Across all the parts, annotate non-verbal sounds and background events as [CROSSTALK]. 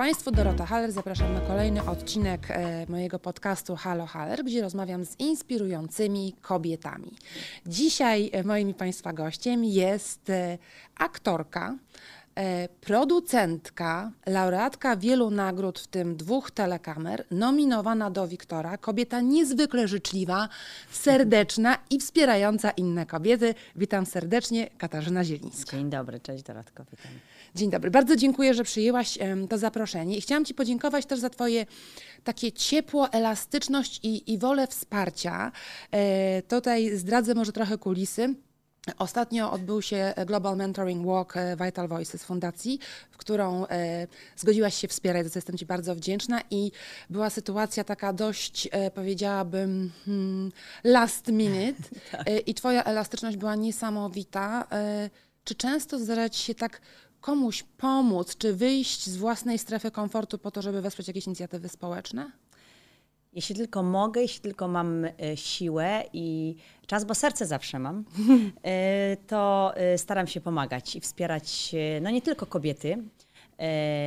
Państwu, Dorota Haller. Zapraszam na kolejny odcinek e, mojego podcastu Halo Haller, gdzie rozmawiam z inspirującymi kobietami. Dzisiaj e, moim Państwa gościem jest e, aktorka, producentka, laureatka wielu nagród, w tym dwóch telekamer, nominowana do Wiktora, kobieta niezwykle życzliwa, serdeczna i wspierająca inne kobiety. Witam serdecznie, Katarzyna Zielińska. Dzień dobry, cześć Dorotko, witam. Dzień dobry. Bardzo dziękuję, że przyjęłaś to zaproszenie i chciałam Ci podziękować też za Twoje takie ciepło, elastyczność i, i wolę wsparcia. E, tutaj zdradzę może trochę kulisy. Ostatnio odbył się Global Mentoring Walk e, Vital Voices Fundacji, w którą e, zgodziłaś się wspierać, za co jestem Ci bardzo wdzięczna i była sytuacja taka dość, e, powiedziałabym, hmm, last minute [LAUGHS] e, i Twoja elastyczność była niesamowita. Czy często zdarza Ci się tak komuś pomóc, czy wyjść z własnej strefy komfortu po to, żeby wesprzeć jakieś inicjatywy społeczne? Jeśli tylko mogę, jeśli tylko mam e, siłę i czas, bo serce zawsze mam, [LAUGHS] e, to e, staram się pomagać i wspierać, no nie tylko kobiety,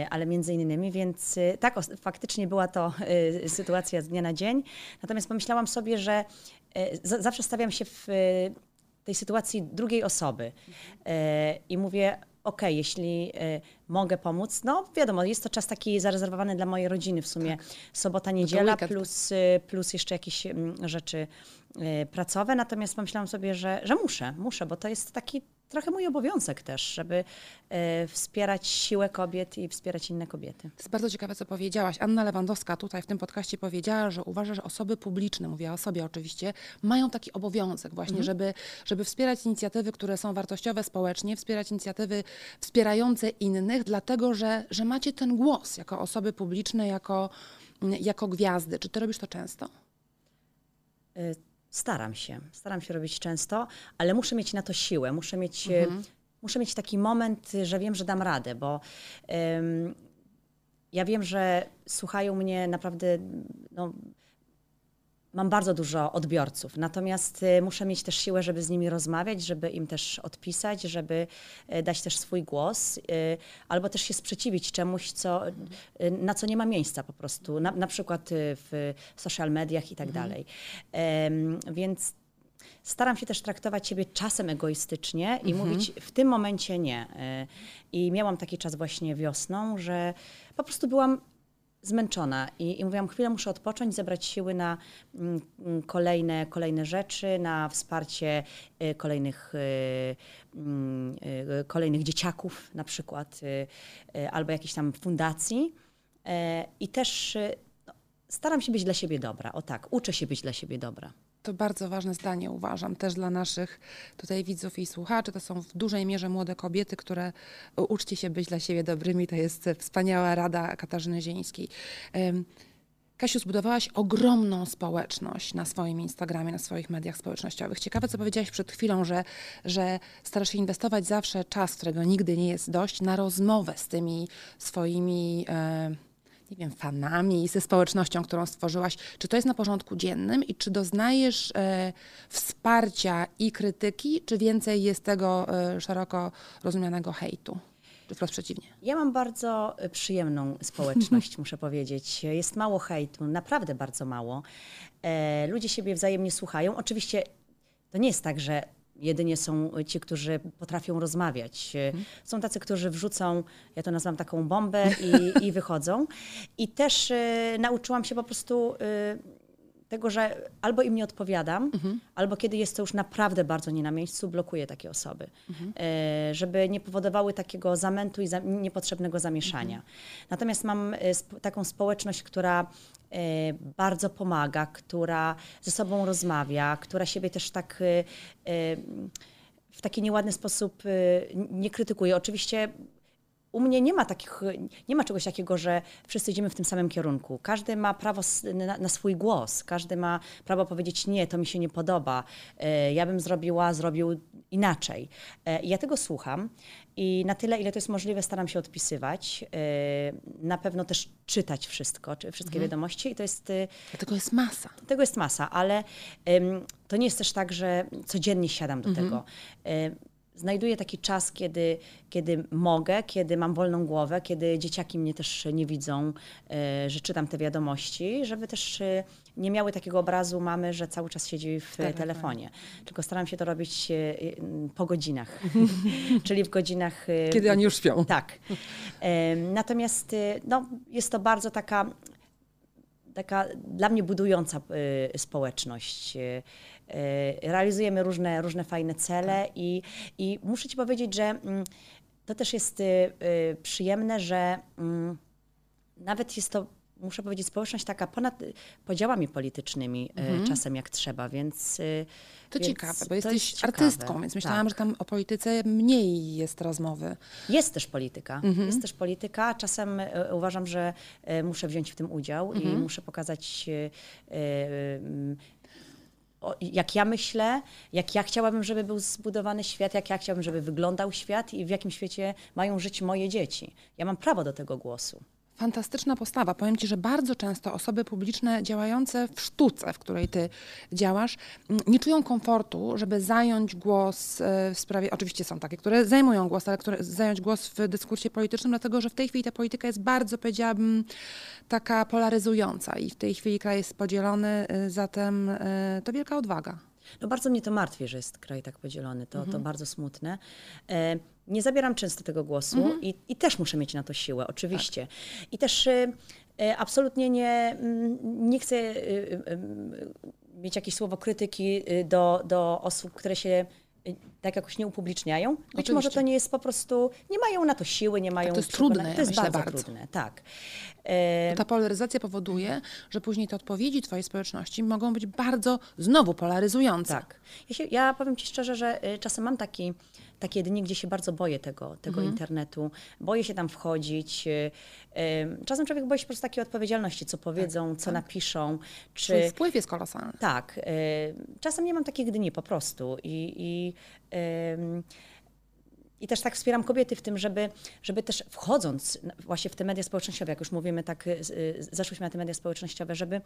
ale między innymi, więc tak, faktycznie była to sytuacja z dnia na dzień. Natomiast pomyślałam sobie, że za- zawsze stawiam się w tej sytuacji drugiej osoby i mówię, okej, jeśli e, mogę pomóc, no wiadomo, jest to czas taki zarezerwowany dla mojej rodziny w sumie, sobota, niedziela, weekend. plus, e, plus jeszcze jakieś mm, rzeczy pracowe, natomiast pomyślałam sobie, że, że muszę, muszę, bo to jest taki trochę mój obowiązek też, żeby e, wspierać siłę kobiet i wspierać inne kobiety. To jest bardzo ciekawe, co powiedziałaś. Anna Lewandowska tutaj w tym podcaście powiedziała, że uważa, że osoby publiczne, mówiła o sobie oczywiście, mają taki obowiązek właśnie, żeby, żeby wspierać inicjatywy, które są wartościowe społecznie, wspierać inicjatywy wspierające innych, dlatego że, że macie ten głos jako osoby publiczne, jako, jako gwiazdy. Czy ty robisz to często? Y, Staram się, staram się robić często, ale muszę mieć na to siłę, muszę mieć, y, muszę mieć taki moment, y, że wiem, że dam radę, bo ym, ja wiem, że słuchają mnie naprawdę, no, mam bardzo dużo odbiorców, natomiast y, muszę mieć też siłę, żeby z nimi rozmawiać, żeby im też odpisać, żeby y, dać też swój głos, y, albo też się sprzeciwić czemuś, co, na co nie ma miejsca po prostu, na, na przykład w social mediach i tak dalej. Em, Więc staram się też traktować siebie czasem egoistycznie i mówić w tym momencie nie. I miałam taki czas właśnie wiosną, że po prostu byłam zmęczona i, i mówiłam, chwilę muszę odpocząć, zebrać siły na mm, mm, kolejne, kolejne rzeczy, na wsparcie y, kolejnych, y, mm, y, kolejnych dzieciaków na przykład, albo jakichś tam fundacji. E, I też no, staram się być dla siebie dobra, o tak, uczę się być dla siebie dobra. To bardzo ważne zdanie uważam też dla naszych tutaj widzów i słuchaczy. To są w dużej mierze młode kobiety, które uczcie się być dla siebie dobrymi. To jest wspaniała rada Katarzyny Zielińskiej. Kasiu, zbudowałaś ogromną społeczność na swoim Instagramie, na swoich mediach społecznościowych. Ciekawe, co powiedziałaś przed chwilą, że, że starasz się inwestować zawsze czas, którego nigdy nie jest dość, na rozmowę z tymi swoimi, e, nie wiem, fanami, ze społecznością, którą stworzyłaś. Czy to jest na porządku dziennym i czy doznajesz e, wsparcia i krytyki, czy więcej jest tego e, szeroko rozumianego hejtu? Czy wprost przeciwnie? Ja mam bardzo y, przyjemną społeczność, [LAUGHS] muszę powiedzieć. Jest mało hejtu, naprawdę bardzo mało. E, ludzie siebie wzajemnie słuchają. Oczywiście to nie jest tak, że jedynie są ci, którzy potrafią rozmawiać. E, Są tacy, którzy wrzucą, ja to nazywam taką bombę i, i wychodzą. I też e, nauczyłam się po prostu e, tego, że albo im nie odpowiadam, albo kiedy jest to już naprawdę bardzo nie na miejscu, blokuję takie osoby, e, żeby nie powodowały takiego zamętu i niepotrzebnego zamieszania. Natomiast mam e, taką społeczność, która e, bardzo pomaga, która ze sobą rozmawia, która siebie też tak w taki nieładny sposób nie krytykuje. Oczywiście u mnie nie ma takich, nie ma czegoś takiego, że wszyscy idziemy w tym samym kierunku. Każdy ma prawo na, na swój głos, każdy ma prawo powiedzieć nie, to mi się nie podoba, e, ja bym zrobiła, zrobił inaczej. E, ja tego słucham i na tyle, ile to jest możliwe, staram się odpisywać. E, na pewno też czytać wszystko, wszystkie wiadomości i to jest e, Dlatego jest masa. tego jest masa, ale to nie jest też tak, że codziennie siadam do tego. Znajduję taki czas, kiedy, kiedy mogę, kiedy mam wolną głowę, kiedy dzieciaki mnie też nie widzą, e, że czytam te wiadomości, żeby też e, nie miały takiego obrazu mamy, że cały czas siedzi w telefonie. telefonie. Tylko staram się to robić e, e, po godzinach, [LAUGHS] [LAUGHS] czyli w godzinach... Kiedy oni już śpią. tak. Natomiast no, jest to bardzo taka, taka dla mnie budująca y, społeczność. Y, y, Realizujemy różne, różne fajne cele i, i muszę Ci powiedzieć, że mm, to też jest przyjemne, że mm, nawet jest to, muszę powiedzieć, społeczność taka ponad podziałami politycznymi y, czasem jak trzeba, więc... y, To więc ciekawe, bo jesteś jest ciekawe. artystką, więc myślałam, Tak. że tam o polityce mniej jest rozmowy. Jest też polityka. Jest też polityka. Czasem e, uważam, że e, muszę wziąć w tym udział i muszę pokazać, e, e, jak ja myślę, jak ja chciałabym, żeby był zbudowany świat, jak ja chciałabym, żeby wyglądał świat i w jakim świecie mają żyć moje dzieci. Ja mam prawo do tego głosu. Fantastyczna postawa. Powiem Ci, że bardzo często osoby publiczne działające w sztuce, w której Ty działasz, m, nie czują komfortu, żeby zająć głos e, w sprawie, oczywiście są takie, które zajmują głos, ale które zająć głos w dyskursie politycznym, dlatego że w tej chwili ta polityka jest bardzo, powiedziałabym, taka polaryzująca i w tej chwili kraj jest podzielony, e, zatem e, to wielka odwaga. No bardzo mnie to martwi, że jest kraj tak podzielony. To, to bardzo smutne. Nie zabieram często tego głosu i, i też muszę mieć na to siłę, oczywiście. I też e, e, absolutnie nie, mm, nie chcę e, e, em, mieć jakieś słowo krytyki do, do osób, które się tak jakoś nie upubliczniają. Być Oczywiście. może to nie jest po prostu, nie mają na to siły, nie mają to jest trudne, To jest myślę, bardzo, bardzo. trudne, tak. Ta polaryzacja powoduje, że później te odpowiedzi Twojej społeczności mogą być bardzo znowu polaryzujące. Tak. Ja, się, ja powiem Ci szczerze, że y, czasem mam taki, takie dni, gdzie się bardzo boję tego, tego Mhm. internetu. Boję się tam wchodzić. y, y, Czasem człowiek boi się po prostu takiej odpowiedzialności, co powiedzą, co napiszą. Czy... Wpływ jest kolosalny. Tak. y, Czasem nie mam takich dni po prostu. I, i, i też tak wspieram kobiety w tym, żeby, żeby też wchodząc właśnie w te media społecznościowe, jak już mówimy, tak zeszłyśmy na te media społecznościowe, żeby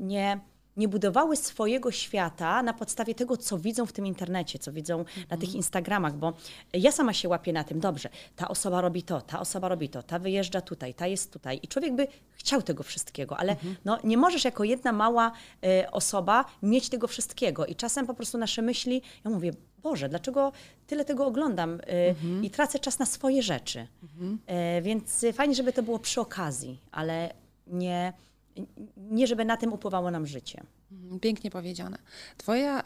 nie, nie budowały swojego świata na podstawie tego, co widzą w tym internecie, co widzą na tych Instagramach, bo ja sama się łapię na tym, dobrze, ta osoba robi to, ta osoba robi to, ta wyjeżdża tutaj, ta jest tutaj i człowiek by chciał tego wszystkiego, ale no, nie możesz jako jedna mała y, osoba mieć tego wszystkiego i czasem po prostu nasze myśli, ja mówię, Boże, dlaczego tyle tego oglądam y, i tracę czas na swoje rzeczy. Y, więc fajnie, żeby to było przy okazji, ale nie, nie żeby na tym upływało nam życie. Mhm, Pięknie powiedziane. Twoja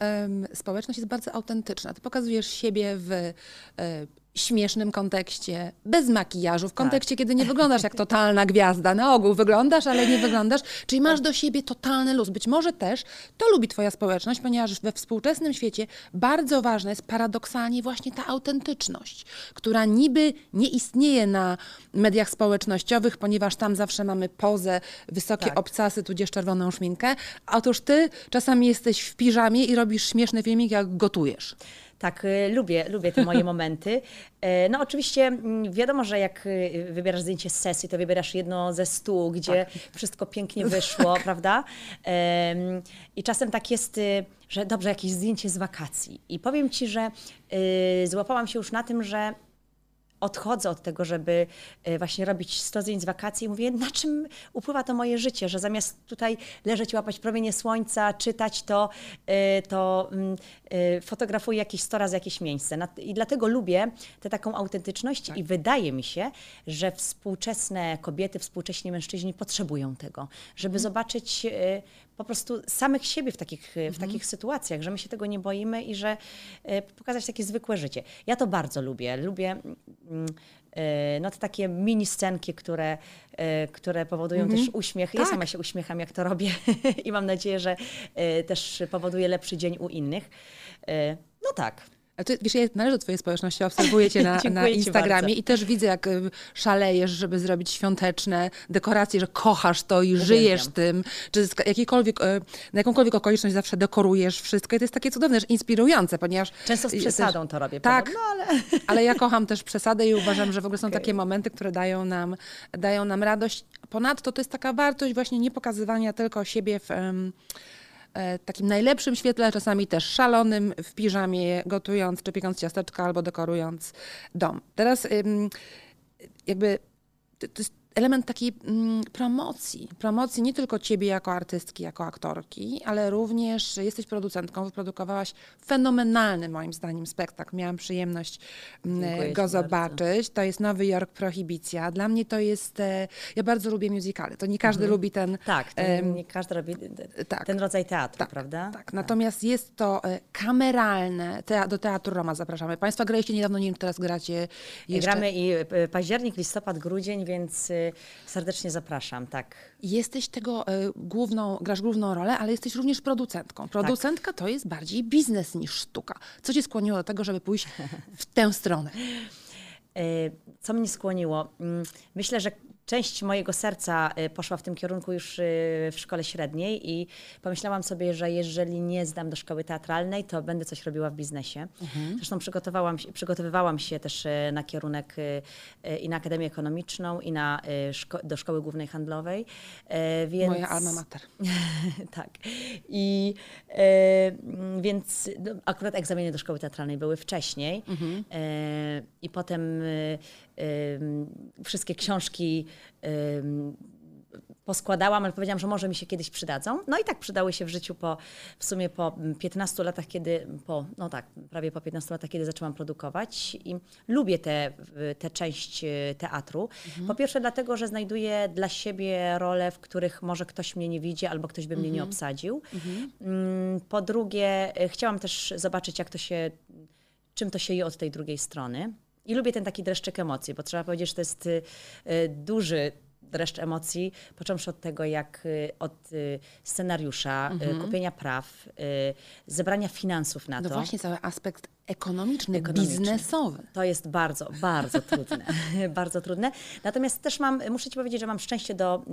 społeczność jest bardzo autentyczna. Ty pokazujesz siebie w e, śmiesznym kontekście, bez makijażu, w kontekście, kiedy nie wyglądasz jak totalna gwiazda. Na ogół wyglądasz, ale nie wyglądasz. Czyli masz do siebie totalny luz. Być może też to lubi twoja społeczność, ponieważ we współczesnym świecie bardzo ważna jest paradoksalnie właśnie ta autentyczność, która niby nie istnieje na mediach społecznościowych, ponieważ tam zawsze mamy pozę, wysokie Tak. obcasy, tudzież czerwoną szminkę. Otóż ty czasami jesteś w piżamie i robisz śmieszny filmik, jak gotujesz. Tak, y, lubię, lubię te moje [LAUGHS] momenty. E, No oczywiście mm, wiadomo, że jak y, wybierasz zdjęcie z sesji, to wybierasz jedno ze stu, gdzie wszystko pięknie [LAUGHS] wyszło, prawda? Em, I czasem tak jest, y, że dobrze, jakieś zdjęcie z wakacji. I powiem Ci, że złapałam się już na tym, że odchodzę od tego, żeby e, właśnie robić 100 zdjęć z wakacji i mówię, na czym upływa to moje życie, że zamiast tutaj leżeć, łapać promienie słońca, czytać to, e, to mm, e, fotografuję jakieś 100 razy jakieś miejsce. I dlatego lubię tę taką autentyczność i wydaje mi się, że współczesne kobiety, współcześni mężczyźni potrzebują tego, żeby zobaczyć e, po prostu samych siebie w takich, w takich sytuacjach, że my się tego nie boimy i że e, pokazać takie zwykłe życie. Ja to bardzo lubię. Lubię mm, e, no, te takie mini scenki, które, e, które powodują też uśmiech. Ja Tak. sama się uśmiecham, jak to robię [LAUGHS] i mam nadzieję, że też powoduje lepszy dzień u innych. No tak. A ty, wiesz, ja należę do twojej społeczności, obserwuję cię [LAUGHS] na, na Instagramie i też widzę, jak szalejesz, żeby zrobić świąteczne dekoracje, że kochasz to i żyjesz tym, czy jakiejkolwiek, y, na jakąkolwiek okoliczność zawsze dekorujesz wszystko i to jest takie cudowne, że inspirujące, ponieważ... Często z przesadą też- to robię. Tak, ale... [LAUGHS] ale ja kocham też przesadę i uważam, że w ogóle są Okej. takie momenty, które dają nam, dają nam radość. Ponadto to jest taka wartość właśnie nie pokazywania tylko siebie w, e, takim najlepszym świetle, czasami też szalonym, w piżamie, gotując czy piekąc ciasteczka albo dekorując dom. Teraz jakby to jest element takiej mm, promocji. Promocji nie tylko ciebie jako artystki, jako aktorki, ale również jesteś producentką, wyprodukowałaś fenomenalny moim zdaniem spektakl. Miałam przyjemność mm, Dziękuję go bardzo. zobaczyć. To jest Nowy Jork Prohibicja. Dla mnie to jest... E, ja bardzo lubię musicale. To nie każdy lubi ten... Tak, em, nie każdy robi tak. ten rodzaj teatru, Tak, prawda? Tak, natomiast jest to e, kameralne. Do Teatru Roma zapraszamy. Państwa graliście niedawno, nie wiem, teraz gracie jeszcze. Gramy i y, październik, listopad, grudzień, więc serdecznie zapraszam, tak. Jesteś tego e, główną, grasz główną rolę, ale jesteś również producentką. Producentka to jest bardziej biznes niż sztuka. Co cię skłoniło do tego, żeby pójść w tę stronę? Y, [LAUGHS] Co mnie skłoniło? Mm, Myślę, że część mojego serca y, poszła w tym kierunku już y, w szkole średniej i pomyślałam sobie, że jeżeli nie zdam do szkoły teatralnej, to będę coś robiła w biznesie. Zresztą przygotowałam przygotowywałam się też y, na kierunek i na Akademię Ekonomiczną, i na, szko- do Szkoły Głównej Handlowej. Więc... Moja alma mater. [LAUGHS] tak. I mm, więc no, akurat egzaminy do szkoły teatralnej były wcześniej. E, I potem wszystkie książki poskładałam, ale powiedziałam, że może mi się kiedyś przydadzą. No i tak przydały się w życiu po, w sumie po 15 latach, kiedy, po, no tak, prawie po 15 latach, kiedy zaczęłam produkować i lubię tę te, tę część e, teatru. Po pierwsze dlatego, że znajduję dla siebie role, w których może ktoś mnie nie widzi albo ktoś by mnie nie obsadził. Mm, Po drugie, e, chciałam też zobaczyć, jak to się, czym to się je od tej drugiej strony. I lubię ten taki dreszczyk emocji, bo trzeba powiedzieć, że to jest y, y, duży dreszcz emocji, począwszy od tego, jak y, od scenariusza, y, kupienia praw, zebrania finansów na No to. właśnie, cały aspekt ekonomiczny, Ekonomiczny. biznesowy. To jest bardzo, bardzo trudne. [LAUGHS] bardzo trudne. Natomiast też mam, muszę Ci powiedzieć, że mam szczęście do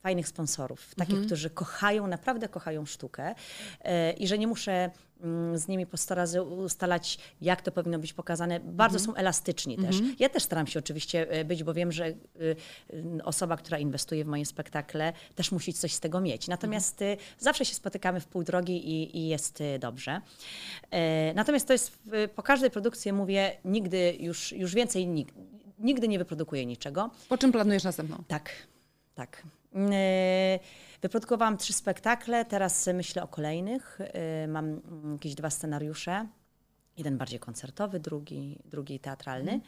fajnych sponsorów, takich, którzy kochają, naprawdę kochają sztukę y, i że nie muszę mm, z nimi po 100 razy ustalać, jak to powinno być pokazane. Bardzo są elastyczni też. Ja też staram się oczywiście y, być, bo wiem, że y, y, osoba, która inwestuje w moje spektakle, też musi coś z tego mieć. Natomiast y, zawsze się spotykamy w pół drogi i, i jest y, dobrze. E, Natomiast to jest, po każdej produkcji mówię, nigdy już, już więcej, nig- nigdy nie wyprodukuję niczego. Po czym planujesz następną? Tak, tak. E, Wyprodukowałam trzy spektakle, teraz myślę o kolejnych. E, Mam mm, jakieś dwa scenariusze. Jeden bardziej koncertowy, drugi, drugi teatralny.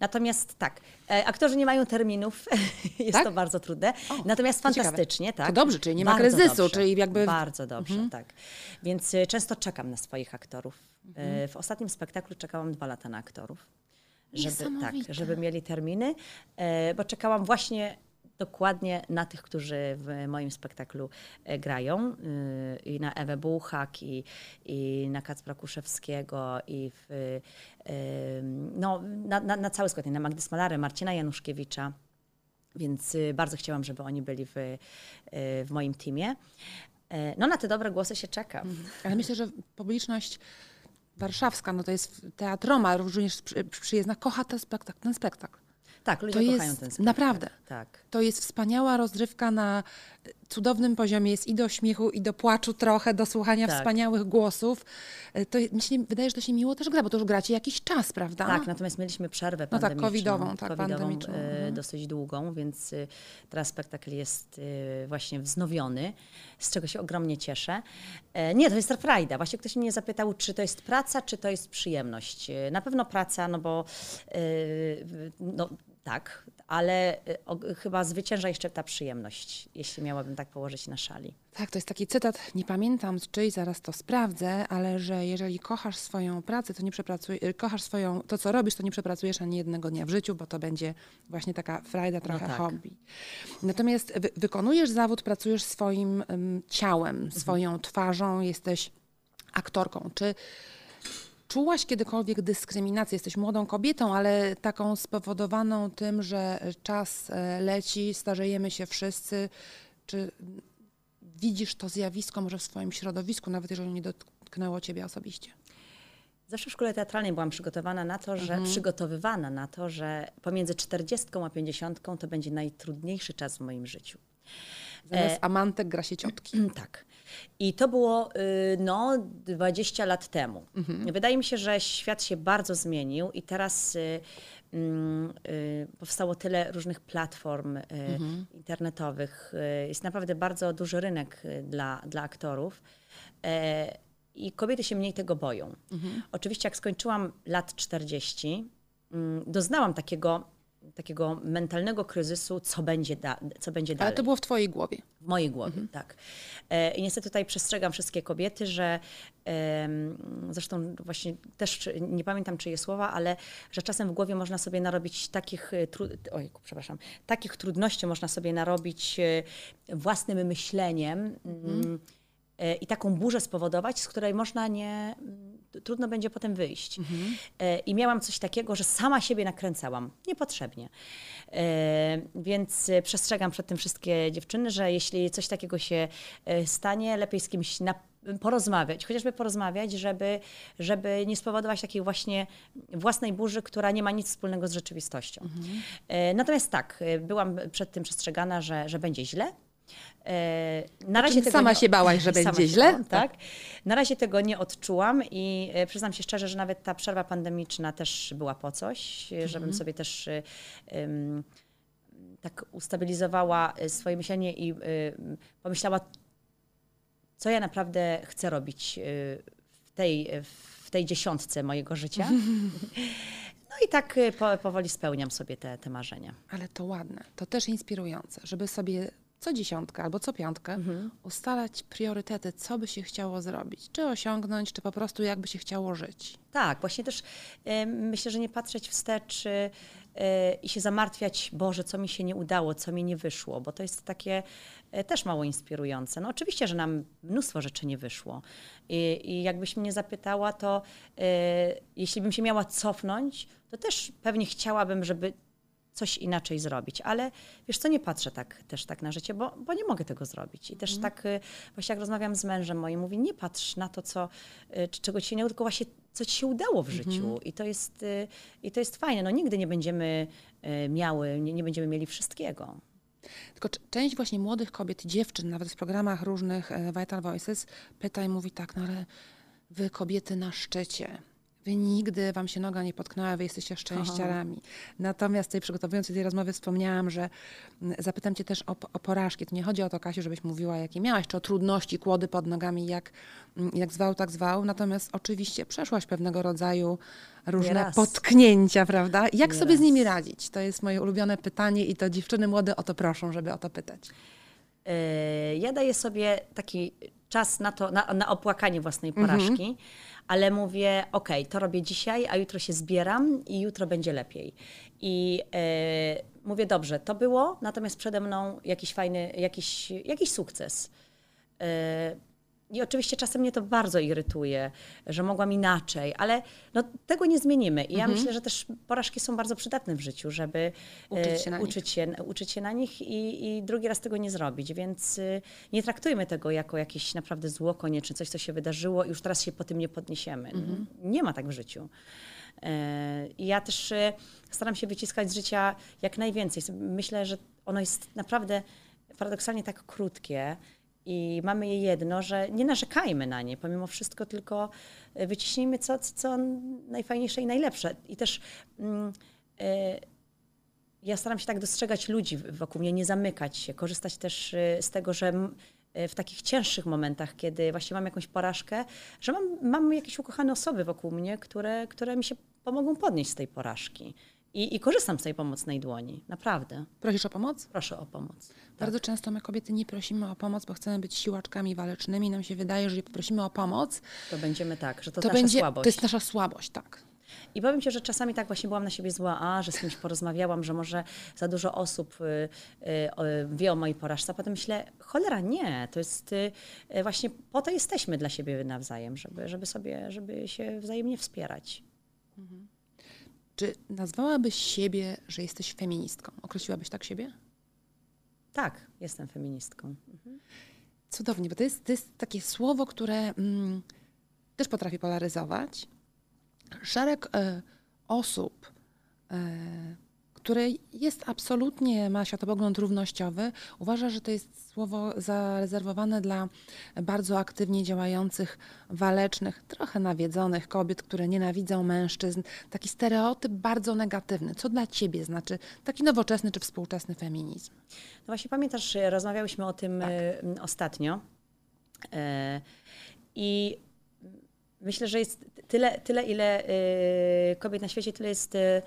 Natomiast tak, e, aktorzy nie mają terminów, [LAUGHS] jest Tak? to bardzo trudne. O, Natomiast to ciekawe. fantastycznie, tak. To dobrze, czyli nie ma kryzysu, dobrze, czyli jakby- Bardzo dobrze, tak. Więc e, często czekam na swoich aktorów. E, W ostatnim spektaklu czekałam dwa lata na aktorów. Żeby, tak, żeby mieli terminy, bo czekałam właśnie dokładnie na tych, którzy w moim spektaklu e, grają. y, I na Ewę Buchak, i, i na Kacpra Kuszewskiego, i w, y, no, na, na, na cały skład, na Magdy Smalarę, Marcina Januszkiewicza. Więc y, bardzo chciałam, żeby oni byli w, w moim teamie. E, No na te dobre głosy się czeka. Ale myślę, że publiczność warszawska, no to jest teatroma, również przy, przyjezdna, kocha ten spektakl. Ten spektakl. Tak, ludzie To kochają jest ten spektakl. naprawdę. Tak. To jest wspaniała rozrywka na cudownym poziomie. Jest i do śmiechu, i do płaczu trochę, do słuchania Tak. wspaniałych głosów. E, To mi się wydaje, że to się miło też gra, bo to już gracie jakiś czas, prawda? Tak, natomiast mieliśmy przerwę No tak, pandemiczną. covidową, tak, covidową, pandemiczną, e, mhm. dosyć długą, więc e, teraz spektakl jest właśnie wznowiony, z czego się ogromnie cieszę. Nie, to jest frajda. Właśnie ktoś mnie zapytał, czy to jest praca, czy to jest przyjemność. Na pewno praca, no bo no, tak, ale e, o- chyba zwycięża jeszcze ta przyjemność, jeśli miałabym tak położyć na szali. Tak, to jest taki cytat, nie pamiętam z czyj, zaraz to sprawdzę, ale że jeżeli kochasz swoją pracę, to nie przepracujesz, kochasz swoją, to co robisz, to nie przepracujesz ani jednego dnia w życiu, bo to będzie właśnie taka frajda, trochę tak. hobby. Natomiast wy, wykonujesz zawód, pracujesz swoim ym, ciałem, swoją twarzą, jesteś aktorką. Czy czułaś kiedykolwiek dyskryminację? Jesteś młodą kobietą, ale taką spowodowaną tym, że czas e, leci, starzejemy się wszyscy. Czy widzisz to zjawisko może w swoim środowisku, nawet jeżeli nie dotknęło ciebie osobiście? Zawsze w szkole teatralnej byłam przygotowana na to, że przygotowywana na to, że pomiędzy 40 a 50 to będzie najtrudniejszy czas w moim życiu. Zamiast amantek gra się ciotki. [CLEARS THROAT] tak. I to było y, no 20 lat temu. Wydaje mi się, że świat się bardzo zmienił i teraz y, mm, y, powstało tyle różnych platform y, internetowych. Jest naprawdę bardzo duży rynek dla, dla aktorów. I kobiety się mniej tego boją. Oczywiście, jak skończyłam lat 40, mm, doznałam takiego, takiego mentalnego kryzysu, co będzie, da, co będzie dalej. Ale to było w twojej głowie. W mojej głowie, Mhm. tak. E, I niestety tutaj przestrzegam wszystkie kobiety, że zresztą właśnie też nie pamiętam czyje słowa, ale że czasem w głowie można sobie narobić takich, e, ojku, przepraszam, takich trudności można sobie narobić e, własnym myśleniem mm, e, i taką burzę spowodować, z której można nie, mm, trudno będzie potem wyjść. E, I miałam coś takiego, że sama siebie nakręcałam, niepotrzebnie. E, Więc e, przestrzegam przed tym wszystkie dziewczyny, że jeśli coś takiego się e, stanie, lepiej z kimś na, porozmawiać, chociażby porozmawiać, żeby, żeby nie spowodować takiej właśnie własnej burzy, która nie ma nic wspólnego z rzeczywistością. E, Natomiast tak, e, byłam przed tym przestrzegana, że, że będzie źle. E, Na razie czym tego sama nie- się bałaś, że [LAUGHS] będzie źle? bałam, tak. Na razie tego nie odczułam i e, przyznam się szczerze, że nawet ta przerwa pandemiczna też była po coś, e, żebym sobie też em, tak ustabilizowała swoje myślenie i pomyślała, co ja naprawdę chcę robić w tej, w tej dziesiątce mojego życia. [LAUGHS] No i tak po, powoli spełniam sobie te, te marzenia. Ale to ładne, to też inspirujące, żeby sobie co dziesiątkę albo co piątkę Mhm. ustalać priorytety, co by się chciało zrobić, czy osiągnąć, czy po prostu jakby się chciało żyć. Tak, właśnie też e, myślę, że nie patrzeć wstecz e, e, i się zamartwiać, Boże, co mi się nie udało, co mi nie wyszło, bo to jest takie e, też mało inspirujące. No oczywiście, że nam mnóstwo rzeczy nie wyszło i, i jakbyś mnie zapytała, to e, jeśli bym się miała cofnąć, to też pewnie chciałabym, żeby coś inaczej zrobić, ale wiesz co, nie patrzę tak też tak na życie, bo, bo nie mogę tego zrobić. I też tak y, właśnie jak rozmawiam z mężem moim, mówi, nie patrz na to, co, y, czego ci się nie udało, tylko właśnie co ci się udało w życiu. I, to jest, y, I to jest fajne. No nigdy nie będziemy miały, nie, nie będziemy mieli wszystkiego. Tylko część właśnie młodych kobiet, dziewczyn, nawet w programach różnych e, Vital Voices, pyta i mówi tak, no ale wy kobiety na szczycie, wy nigdy wam się noga nie potknęła, wy jesteście szczęściarami. Natomiast tutaj przygotowując do tej rozmowy wspomniałam, że mm, zapytam cię też o, o porażki. Tu nie chodzi o to, Kasiu, żebyś mówiła, jakie miałaś, czy o trudności, kłody pod nogami, jak, mm, jak zwał, tak zwał. Natomiast oczywiście przeszłaś pewnego rodzaju różne Nieraz. potknięcia, prawda? Jak sobie z nimi radzić? To jest moje ulubione pytanie i to dziewczyny młode o to proszą, żeby o to pytać. Y, Ja daję sobie taki czas na to, na, na opłakanie własnej porażki, ale mówię, okej, to robię dzisiaj, a jutro się zbieram i jutro będzie lepiej. I y, mówię, dobrze, to było, natomiast przede mną jakiś fajny, jakiś, jakiś sukces. Y, I oczywiście czasem mnie to bardzo irytuje, że mogłam inaczej, ale no, tego nie zmienimy. I ja myślę, że też porażki są bardzo przydatne w życiu, żeby Uczyć e, się na nich. uczyć się, uczyć się na nich i, i drugi raz tego nie zrobić. Więc y, nie traktujmy tego jako jakieś naprawdę zło koniecznie, coś, co się wydarzyło i już teraz się po tym nie podniesiemy. Mhm. Nie ma tak w życiu. E, ja też e, staram się wyciskać z życia jak najwięcej. Myślę, że ono jest naprawdę paradoksalnie tak krótkie i mamy je jedno, że nie narzekajmy na nie pomimo wszystko, tylko e, wyciśnijmy co, co, najfajniejsze i najlepsze. I też mm, e, ja staram się tak dostrzegać ludzi wokół mnie, nie zamykać się, korzystać też e, z tego, że w takich cięższych momentach, kiedy właśnie mam jakąś porażkę, że mam, mam jakieś ukochane osoby wokół mnie, które, które mi się pomogą podnieść z tej porażki. I, I korzystam z tej pomocnej dłoni, naprawdę. Prosisz o pomoc? Proszę o pomoc. Bardzo często my kobiety nie prosimy o pomoc, bo chcemy być siłaczkami walecznymi. Nam się wydaje, że jeżeli poprosimy o pomoc, To będziemy tak, że to, to, nasza będzie, słabość. to jest nasza słabość, tak. I powiem Ci, że czasami tak właśnie byłam na siebie zła, a, że z kimś porozmawiałam, że może za dużo osób y, y, o- wie o mojej porażce, a potem myślę, cholera nie, to jest y, y, właśnie po to jesteśmy dla siebie nawzajem, żeby, żeby sobie, żeby się wzajemnie wspierać. Czy nazwałabyś siebie, że jesteś feministką? Określiłabyś tak siebie? Tak, jestem feministką. Cudownie, bo to jest, to jest takie słowo, które mm, też potrafi polaryzować. Szereg e, osób, e, które jest absolutnie, ma światopogląd równościowy, uważa, że to jest słowo zarezerwowane dla bardzo aktywnie działających, walecznych, trochę nawiedzonych kobiet, które nienawidzą mężczyzn. Taki stereotyp bardzo negatywny. Co dla ciebie znaczy taki nowoczesny czy współczesny feminizm? No właśnie pamiętasz, rozmawiałyśmy o tym Tak. e, ostatnio. E, I myślę, że jest tyle, tyle ile e, kobiet na świecie, tyle jest, e,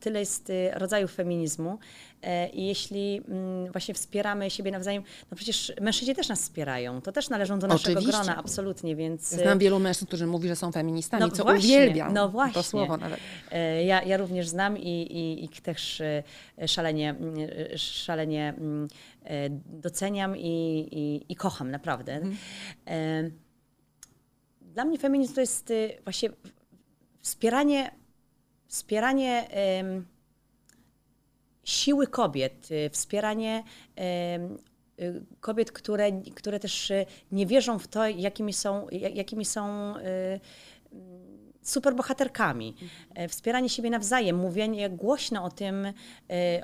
tyle jest e, rodzajów feminizmu. E, I jeśli mm, właśnie wspieramy siebie nawzajem, no przecież mężczyźni też nas wspierają. To też należą do naszego Oczywiście. grona, absolutnie, więc... Ja Znam wielu mężczyzn, którzy mówi, że są feministami, No co właśnie, uwielbiam. no właśnie. To słowo nawet. E, Ja, ja również znam i, i, i też szalenie, szalenie mm, doceniam i, i, i kocham, naprawdę. E, Dla mnie feminizm to jest e, właśnie wspieranie, wspieranie siły kobiet, e, wspieranie y, kobiet, które, które też nie wierzą w to, jakimi są, ja- jakimi są superbohaterkami. E, Wspieranie siebie nawzajem, mówienie głośno o tym,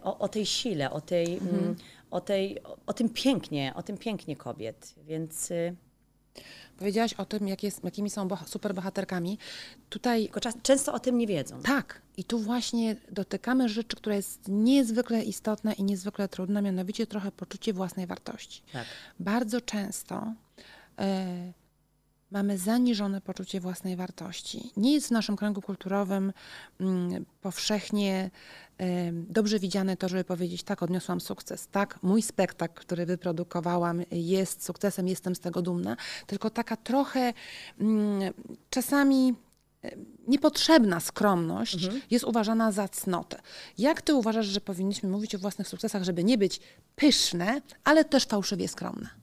o, o tej sile, o, tej, mm, o, tej, o, o tym pięknie, o tym pięknie kobiet. Więc y, Powiedziałaś o tym, jak jest, jakimi są boha- superbohaterkami. Tutaj często o tym nie wiedzą. tak, i tu właśnie dotykamy rzeczy, która jest niezwykle istotna i niezwykle trudna, mianowicie trochę poczucie własnej wartości. Tak. Bardzo często e, mamy zaniżone poczucie własnej wartości. Nie jest w naszym kręgu kulturowym mm, powszechnie dobrze widziane to, żeby powiedzieć, tak, odniosłam sukces, tak, mój spektakl, który wyprodukowałam jest sukcesem, jestem z tego dumna, tylko taka trochę mm, czasami niepotrzebna skromność jest uważana za cnotę. Jak ty uważasz, że powinniśmy mówić o własnych sukcesach, żeby nie być pyszne, ale też fałszywie skromne?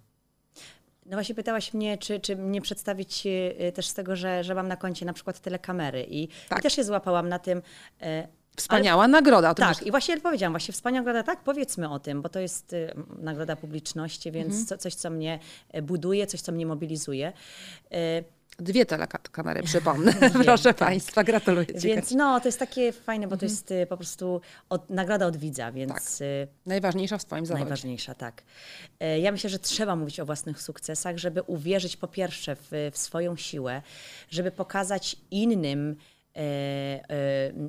No właśnie pytałaś mnie, czy, czy mnie przedstawić y, też z tego, że, że mam na koncie na przykład tyle kamery i, Tak. i też się złapałam na tym. e, Wspaniała nagroda. O tym Tak, i właśnie powiedziałam, właśnie wspaniała nagroda, tak, powiedzmy o tym, bo to jest y, nagroda publiczności, więc Mhm. co, coś, co mnie e, buduje, coś, co mnie mobilizuje. E, Dwie telekamery, [LAUGHS] przypomnę. [LAUGHS] Proszę Państwa, gratuluję Ci. tak. Więc no, to jest takie fajne, bo to Mhm. jest y, po prostu od, nagroda od widza, Tak. więc y, Najważniejsza w swoim zawodzie. najważniejsza, tak. E, Ja myślę, że trzeba mówić o własnych sukcesach, żeby uwierzyć po pierwsze w, w swoją siłę, żeby pokazać innym e,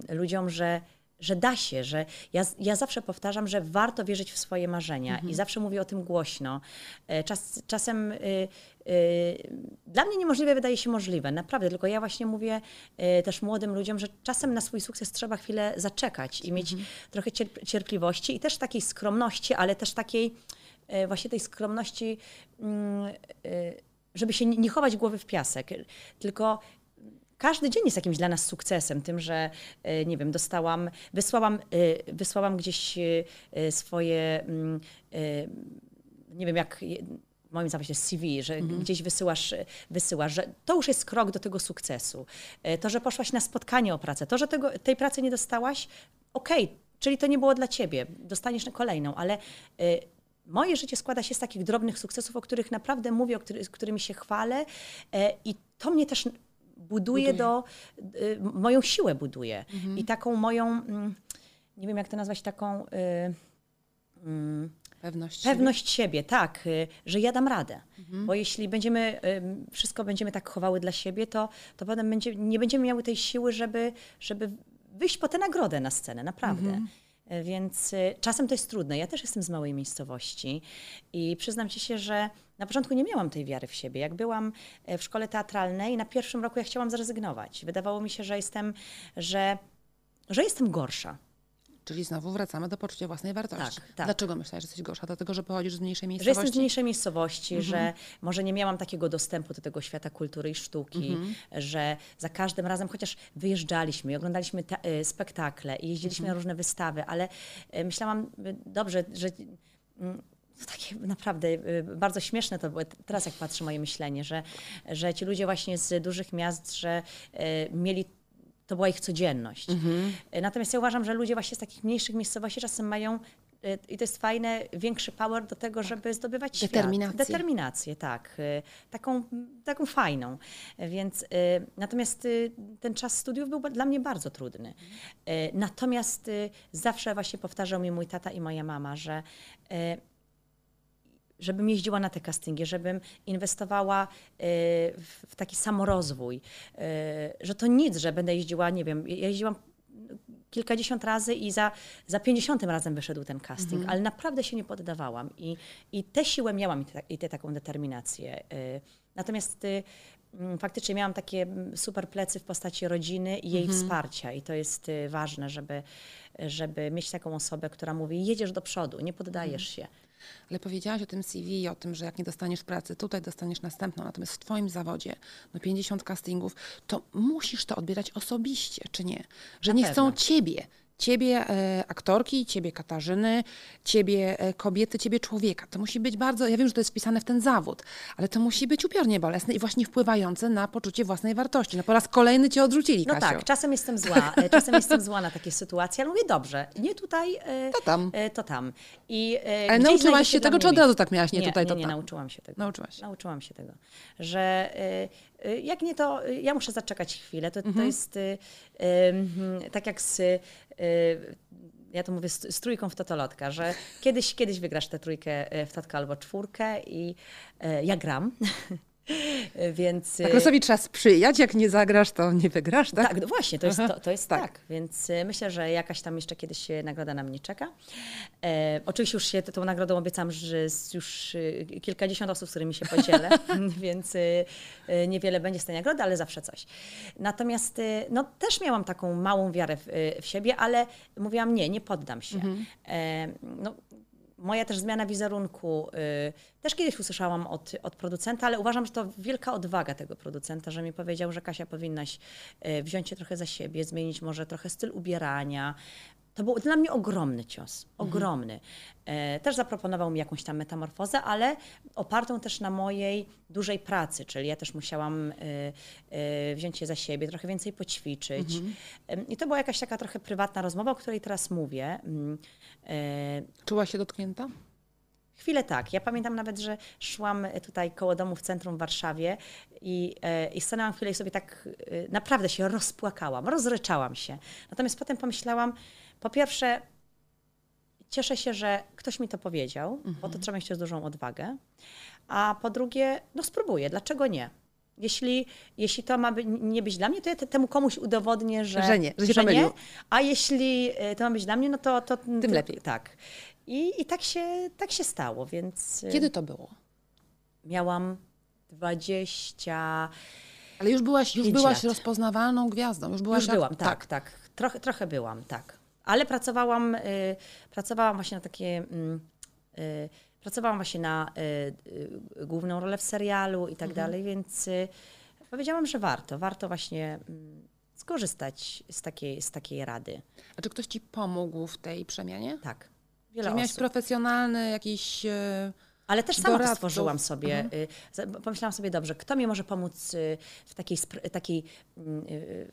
e, ludziom, że że da się, że ja, ja zawsze powtarzam, że warto wierzyć w swoje marzenia i zawsze mówię o tym głośno. E, Czas, czasem y, y, dla mnie niemożliwe wydaje się możliwe, naprawdę, tylko ja właśnie mówię y, też młodym ludziom, że czasem na swój sukces trzeba chwilę zaczekać i mieć trochę cierp- cierpliwości i też takiej skromności, ale też takiej e, właśnie tej skromności, mm, żeby się nie chować głowy w piasek, tylko każdy dzień jest jakimś dla nas sukcesem, tym, że e, nie wiem, dostałam, wysłałam, e, wysłałam gdzieś e, swoje, mm, nie wiem jak moim zawodzie CV, że gdzieś wysyłasz, wysyłasz, że to już jest krok do tego sukcesu. To, że poszłaś na spotkanie o pracę, to, że tego, tej pracy nie dostałaś, okej, czyli to nie było dla ciebie, dostaniesz na kolejną, ale moje życie składa się z takich drobnych sukcesów, o których naprawdę mówię, o który, którymi się chwalę i to mnie też buduje, Buduje. do, y, moją siłę buduje i taką moją, mm, nie wiem jak to nazwać, taką y, mm, Pewność. siebie. pewność siebie, tak, y, że ja dam radę. Bo jeśli będziemy, wszystko będziemy tak chowały dla siebie, to, to potem będzie, nie będziemy miały tej siły, żeby, żeby wyjść po tę nagrodę na scenę, naprawdę. Y, Więc y, czasem to jest trudne. Ja też jestem z małej miejscowości i przyznam ci się, że na początku nie miałam tej wiary w siebie. Jak byłam e, w szkole teatralnej, na pierwszym roku ja chciałam zrezygnować. Wydawało mi się, że jestem, że, że jestem gorsza. Czyli znowu wracamy do poczucia własnej wartości. Tak, tak. Dlaczego myślałeś, że jesteś gorsza? Dlatego, że pochodzisz z mniejszej Że miejscowości? jestem z mniejszej miejscowości, że może nie miałam takiego dostępu do tego świata kultury i sztuki, że za każdym razem, chociaż wyjeżdżaliśmy i oglądaliśmy y, spektakle i jeździliśmy na różne wystawy, ale y, myślałam, y, dobrze, że mm, to takie naprawdę y, bardzo śmieszne to było, teraz jak patrzę moje myślenie, że, że ci ludzie właśnie z dużych miast, że y, mieli to była ich codzienność. Y, Natomiast ja uważam, że ludzie właśnie z takich mniejszych miejscowości czasem mają y, i to jest fajne, większy power do tego, żeby zdobywać świat. Determinację. Determinację, tak. y, Taką, taką fajną. Więc natomiast ten czas studiów był dla mnie bardzo trudny. Natomiast zawsze właśnie powtarzał mi mój tata i moja mama, że żebym jeździła na te castingi, żebym inwestowała y, w, taki samorozwój, y, że to nic, że będę jeździła, nie wiem, ja jeździłam kilkadziesiąt razy i za, za pięćdziesiątym razem wyszedł ten casting, ale naprawdę się nie poddawałam i, i tę siłę miałam i tę i tę taką determinację. Y, Natomiast mm, faktycznie miałam takie mm, super plecy w postaci rodziny i jej wsparcia i to jest ważne, żeby, żeby mieć taką osobę, która mówi jedziesz do przodu, nie poddajesz się. Ale powiedziałaś o tym CV i o tym, że jak nie dostaniesz pracy, tutaj dostaniesz następną. Natomiast w Twoim zawodzie, no 50 castingów, to musisz to odbierać osobiście, czy nie? Że Na nie pewno. chcą Ciebie. Ciebie e, aktorki, ciebie Katarzyny, ciebie e, kobiety, ciebie człowieka. To musi być bardzo, ja wiem, że to jest wpisane w ten zawód, ale to musi być upiornie bolesne i właśnie wpływające na poczucie własnej wartości. No po raz kolejny cię odrzucili, No tak, czasem jestem zła, e, czasem jestem zła na takie sytuacje, ale mówię dobrze, nie tutaj, To tam. to tam. I, Ale nauczyłaś się tego, czy od razu tak miałaś, nie, tutaj, nie, to nie, tam? nauczyłam się tego. Nauczyłaś. Nauczyłam się tego, że jak nie to, ja muszę zaczekać chwilę. To, Mhm. to jest tak jak z, ja to mówię z, z trójką w totolotka, że kiedyś, kiedyś wygrasz tę trójkę y, w totkę albo czwórkę i y, ja gram. [LAUGHS] [LAUGHS] Więc y, Tak losowi trzeba sprzyjać, jak nie zagrasz, to nie wygrasz, tak? tak, no właśnie, to jest, to, to jest Tak. tak. Więc y, myślę, że jakaś tam jeszcze kiedyś nagroda na mnie czeka. E, oczywiście już się tą nagrodą obiecam, że już y, kilkadziesiąt osób, z którymi się podzielę, [LAUGHS] [LAUGHS] więc niewiele będzie z tej nagrody, ale zawsze coś. Natomiast no, też miałam taką małą wiarę w, w siebie, ale mówiłam nie, nie poddam się. E, no, Moja też zmiana wizerunku. Y, też kiedyś usłyszałam od, od producenta, ale uważam, że to wielka odwaga tego producenta, że mi powiedział, że Kasia powinnaś y, wziąć się trochę za siebie, zmienić może trochę styl ubierania. To był dla mnie ogromny cios, ogromny. E, też zaproponował mi jakąś tam metamorfozę, ale opartą też na mojej dużej pracy, czyli ja też musiałam y, y, wziąć się za siebie, trochę więcej poćwiczyć. Em, I to była jakaś taka trochę prywatna rozmowa, o której teraz mówię. Mm, e, Czułaś się dotknięta? Chwilę tak. Ja pamiętam nawet, że szłam tutaj koło domu w centrum w Warszawie i, e, i stanęłam chwilę i sobie tak e, naprawdę się rozpłakałam, rozryczałam się. Natomiast potem pomyślałam, po pierwsze, cieszę się, że ktoś mi to powiedział, bo to trzeba mieć dużą odwagę. A po drugie, no spróbuję, dlaczego nie? Jeśli, jeśli to ma by, nie być dla mnie, to ja te, temu komuś udowodnię, że, Że nie, że się pomylił. A jeśli e, to ma być dla mnie, no to... to Tym lepiej. Tak. I, i tak, się, tak się stało, więc e, Kiedy to było? miałam 20... Ale już byłaś, już byłaś lat. rozpoznawalną gwiazdą. Już, byłaś Już byłam, tak, tak. Trochę, trochę byłam, tak. Ale pracowałam, y, pracowałam właśnie na takie... Mm, y, pracowałam właśnie na y, główną rolę w serialu i tak Mhm. dalej, więc powiedziałam, że warto. Warto właśnie mm, skorzystać z takiej, z takiej rady. A czy ktoś ci pomógł w tej przemianie? Tak. Wiele Czy miałeś osób. profesjonalny jakiś... Ale też sama doradców. stworzyłam sobie. Mhm. y, Pomyślałam sobie, dobrze, kto mi może pomóc y, w takiej, takiej mm, y,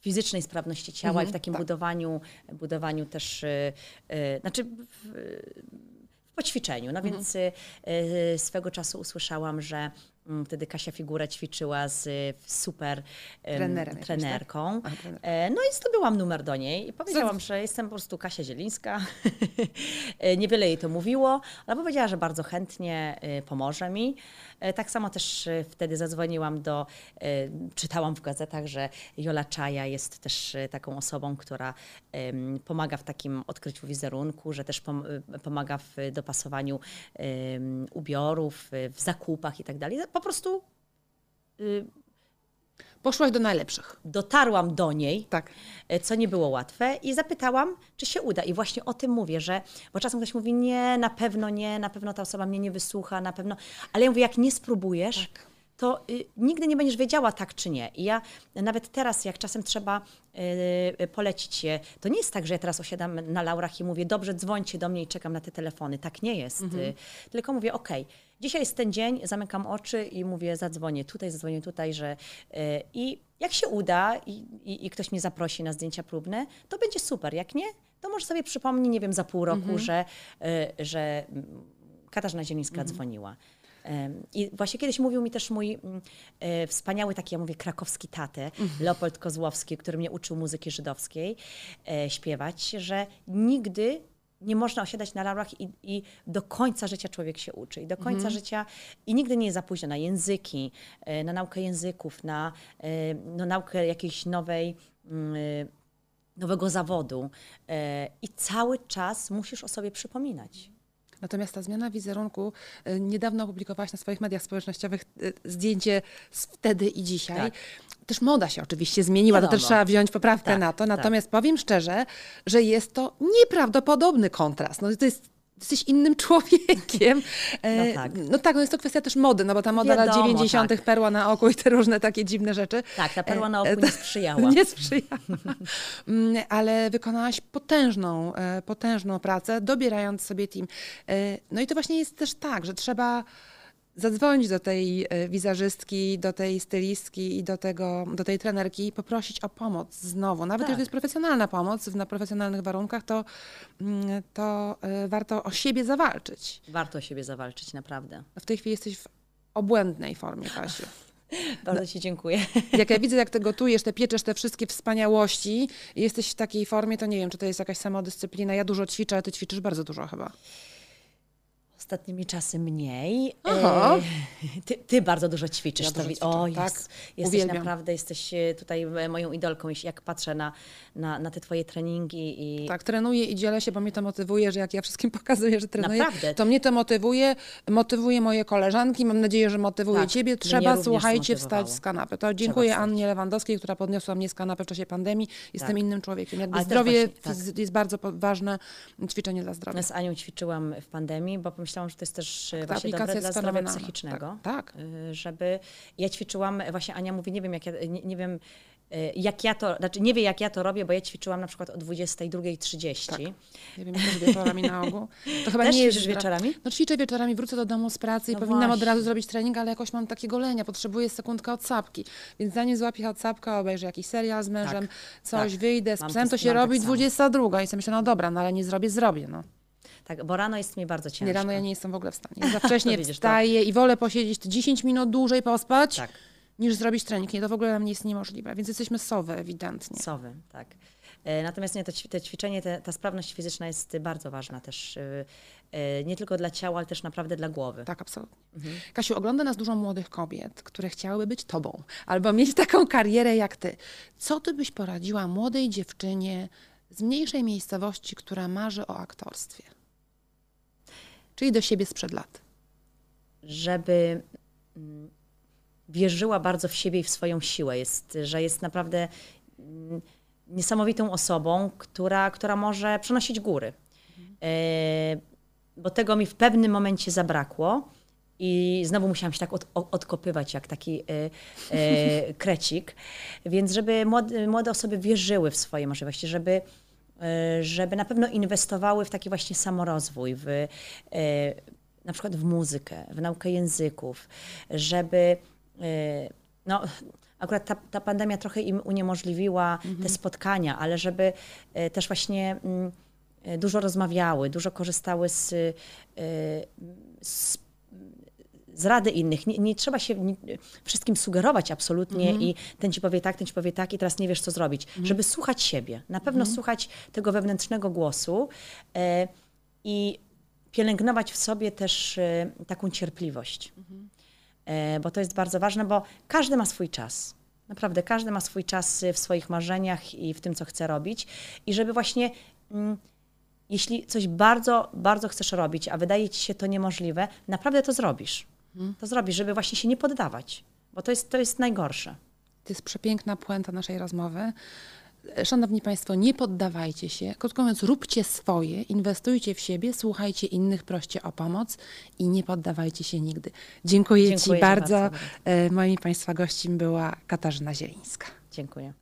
fizycznej sprawności ciała Mhm, i w takim tak. budowaniu, budowaniu też, znaczy w, w poćwiczeniu. No Mhm. więc swego czasu usłyszałam, że wtedy Kasia Figura ćwiczyła z y, super em, Trenerem tak? trenerką. A, trener. E, No i zdobyłam numer do niej i powiedziałam, że jestem po prostu Kasia Zielińska. [LAUGHS] E, Niewiele jej to mówiło, ale powiedziała, że bardzo chętnie e, pomoże mi. Tak samo też wtedy zadzwoniłam do, czytałam w gazetach, że Jola Czaja jest też taką osobą, która pomaga w takim odkryciu wizerunku, że też pom- pomaga w dopasowaniu ubiorów, w zakupach i tak dalej. Po prostu y, Poszłaś do najlepszych. dotarłam do niej, Tak. e, co nie było łatwe i zapytałam, czy się uda. I właśnie o tym mówię, że, bo czasem ktoś mówi, nie, na pewno nie, na pewno ta osoba mnie nie wysłucha, na pewno, ale ja mówię, jak nie spróbujesz, Tak. to y, nigdy nie będziesz wiedziała tak czy nie. I ja nawet teraz, jak czasem trzeba y, polecić się, to nie jest tak, że ja teraz osiadam na laurach i mówię, dobrze, dzwońcie do mnie i czekam na te telefony. Tak nie jest. Y, tylko mówię, okej, dzisiaj jest ten dzień, zamykam oczy i mówię, zadzwonię tutaj, zadzwonię tutaj, że y, i jak się uda i, i, i ktoś mnie zaprosi na zdjęcia próbne, to będzie super. Jak nie, to może sobie przypomni, nie wiem, za pół roku, że, y, że Katarzyna Zielińska dzwoniła. Em, I właśnie kiedyś mówił mi też mój mm, e, wspaniały taki, ja mówię, krakowski tatę, Leopold Kozłowski, który mnie uczył muzyki żydowskiej, e, śpiewać, że nigdy nie można osiadać na laurach i, i do końca życia człowiek się uczy. I do końca życia, i nigdy nie jest za późno na języki, e, na naukę języków, na e, no, naukę jakiejś nowej, mm, e, nowego zawodu. I cały czas musisz o sobie przypominać. Natomiast ta zmiana wizerunku, y, niedawno opublikowałaś na swoich mediach społecznościowych y, zdjęcie z wtedy i dzisiaj. Tak. Też moda się oczywiście zmieniła, to też Wiadomo. trzeba wziąć poprawkę Tak, na to. tak. Natomiast powiem szczerze, że jest to nieprawdopodobny kontrast. No, to jest Jesteś innym człowiekiem. E, No tak. No tak, no jest to kwestia też mody, no bo ta moda lat Wiadomo, 90., tak. perła na oku i te różne takie dziwne rzeczy. Tak, ta perła na E, oku nie sprzyjała. [LAUGHS] Nie sprzyjała. Mm, Ale wykonałaś potężną, e, potężną pracę, dobierając sobie team. E, No i to właśnie jest też tak, że trzeba zadzwonić do tej e, wizerzystki, do tej stylistki i do, tego, do tej trenerki i poprosić o pomoc znowu. Nawet Tak. jeżeli to jest profesjonalna pomoc na profesjonalnych warunkach, to, mm, to e, warto o siebie zawalczyć. Warto o siebie zawalczyć, naprawdę. W tej chwili jesteś w obłędnej formie, Kasiu. [LAUGHS] Bardzo Ci dziękuję. [LAUGHS] Jak ja widzę, jak ty gotujesz, te pieczesz te wszystkie wspaniałości i jesteś w takiej formie, to nie wiem, czy to jest jakaś samodyscyplina. Ja dużo ćwiczę, ale ty ćwiczysz bardzo dużo chyba. Ostatnimi czasy mniej. Aha. E, Ty, ty bardzo dużo ćwiczysz. Ja to dużo wi- ćwiczę, o, tak. jest, jesteś Uwielbiam. naprawdę, jesteś e, tutaj e, moją idolką, jeśli- jak patrzę na, na, na te twoje treningi i Tak, trenuję i dzielę się, bo mnie to motywuje, że jak ja wszystkim [LAUGHS] pokazuję, że trenuję, Naprawdę. to mnie to motywuje, motywuje moje koleżanki, mam nadzieję, że motywuje Tak, ciebie. Trzeba, słuchajcie, wstać z kanapy. To dziękuję. Annie Lewandowskiej, która podniosła mnie z kanapy w czasie pandemii. Jestem Tak. innym człowiekiem. Jakby zdrowie właśnie, tak. jest bardzo ważne, ćwiczenie dla zdrowia. Ja z Anią ćwiczyłam w pandemii, bo pomyślałam, że to jest też e, Ta właśnie dobre dla zdrowia psychicznego. Tak, tak. Y, Żeby ja ćwiczyłam, właśnie Ania mówi, nie wiem jak ja, nie, nie wiem y, jak ja to, znaczy nie wie jak ja to robię, bo ja ćwiczyłam na przykład o 22.30. Tak. Nie wiem, też wieczorami na ogół. To chyba Też nie ćwiczysz wieczorami? No ćwiczę wieczorami, wrócę do domu z pracy i No powinnam od właśnie. razu zrobić trening, ale jakoś mam takie golenia, potrzebuję sekundkę odsapki. Więc zanim złapię odsapkę, obejrzę jakiś serial z mężem, coś, tak. wyjdę, z psem, to- to się tak robi samo. 22 i sobie myślę, no dobra, no ale nie zrobię, zrobię, no. Tak, bo rano jest mi bardzo ciężko. Nie, rano ja nie jestem w ogóle w stanie. Za [LAUGHS] wcześnie widzisz, wstaję i wolę posiedzieć te 10 minut dłużej, pospać, Tak, niż zrobić trening. Nie, to w ogóle dla mnie jest niemożliwe, więc jesteśmy sowy ewidentnie. sowy, tak. E, Natomiast nie, to, ćwiczenie, te, ta sprawność fizyczna jest bardzo ważna też, y, y, nie tylko dla ciała, ale też naprawdę dla głowy. Tak, absolutnie. Mhm. Kasiu, ogląda nas dużo młodych kobiet, które chciałyby być tobą albo mieć taką karierę jak ty. Co ty byś poradziła młodej dziewczynie z mniejszej miejscowości, która marzy o aktorstwie? Czyli do siebie sprzed lat. żeby mm, wierzyła bardzo w siebie i w swoją siłę. Jest, że jest naprawdę mm, niesamowitą osobą, która, która może przenosić góry. E, bo tego mi w pewnym momencie zabrakło. I znowu musiałam się tak od, odkopywać jak taki e, [LAUGHS] krecik. Więc żeby młode, młode osoby wierzyły w swoje możliwości, żeby, żeby na pewno inwestowały w taki właśnie samorozwój, w, e, na przykład w muzykę, w naukę języków, żeby e, no, akurat ta, ta pandemia trochę im uniemożliwiła te spotkania, ale żeby e, też właśnie mm, e, dużo rozmawiały, dużo korzystały z, e, z z rady innych. Nie, nie trzeba się ni- wszystkim sugerować absolutnie i ten ci powie tak, ten ci powie tak i teraz nie wiesz, co zrobić. Żeby słuchać siebie. Na pewno słuchać tego wewnętrznego głosu e, i pielęgnować w sobie też e, taką cierpliwość. E, bo to jest bardzo ważne, bo każdy ma swój czas. Naprawdę, każdy ma swój czas w swoich marzeniach i w tym, co chce robić. I żeby właśnie mm, jeśli coś bardzo, bardzo chcesz robić, a wydaje ci się to niemożliwe, naprawdę to zrobisz. To zrobisz, żeby właśnie się nie poddawać, bo to jest, to jest najgorsze. To jest przepiękna puenta naszej rozmowy. Szanowni Państwo, nie poddawajcie się. Krótko mówiąc, róbcie swoje, inwestujcie w siebie, słuchajcie innych, proście o pomoc i nie poddawajcie się nigdy. Dziękuję, Dziękuję Ci ci bardzo. bardzo. E, Moim Państwa gościem była Katarzyna Zielińska. Dziękuję.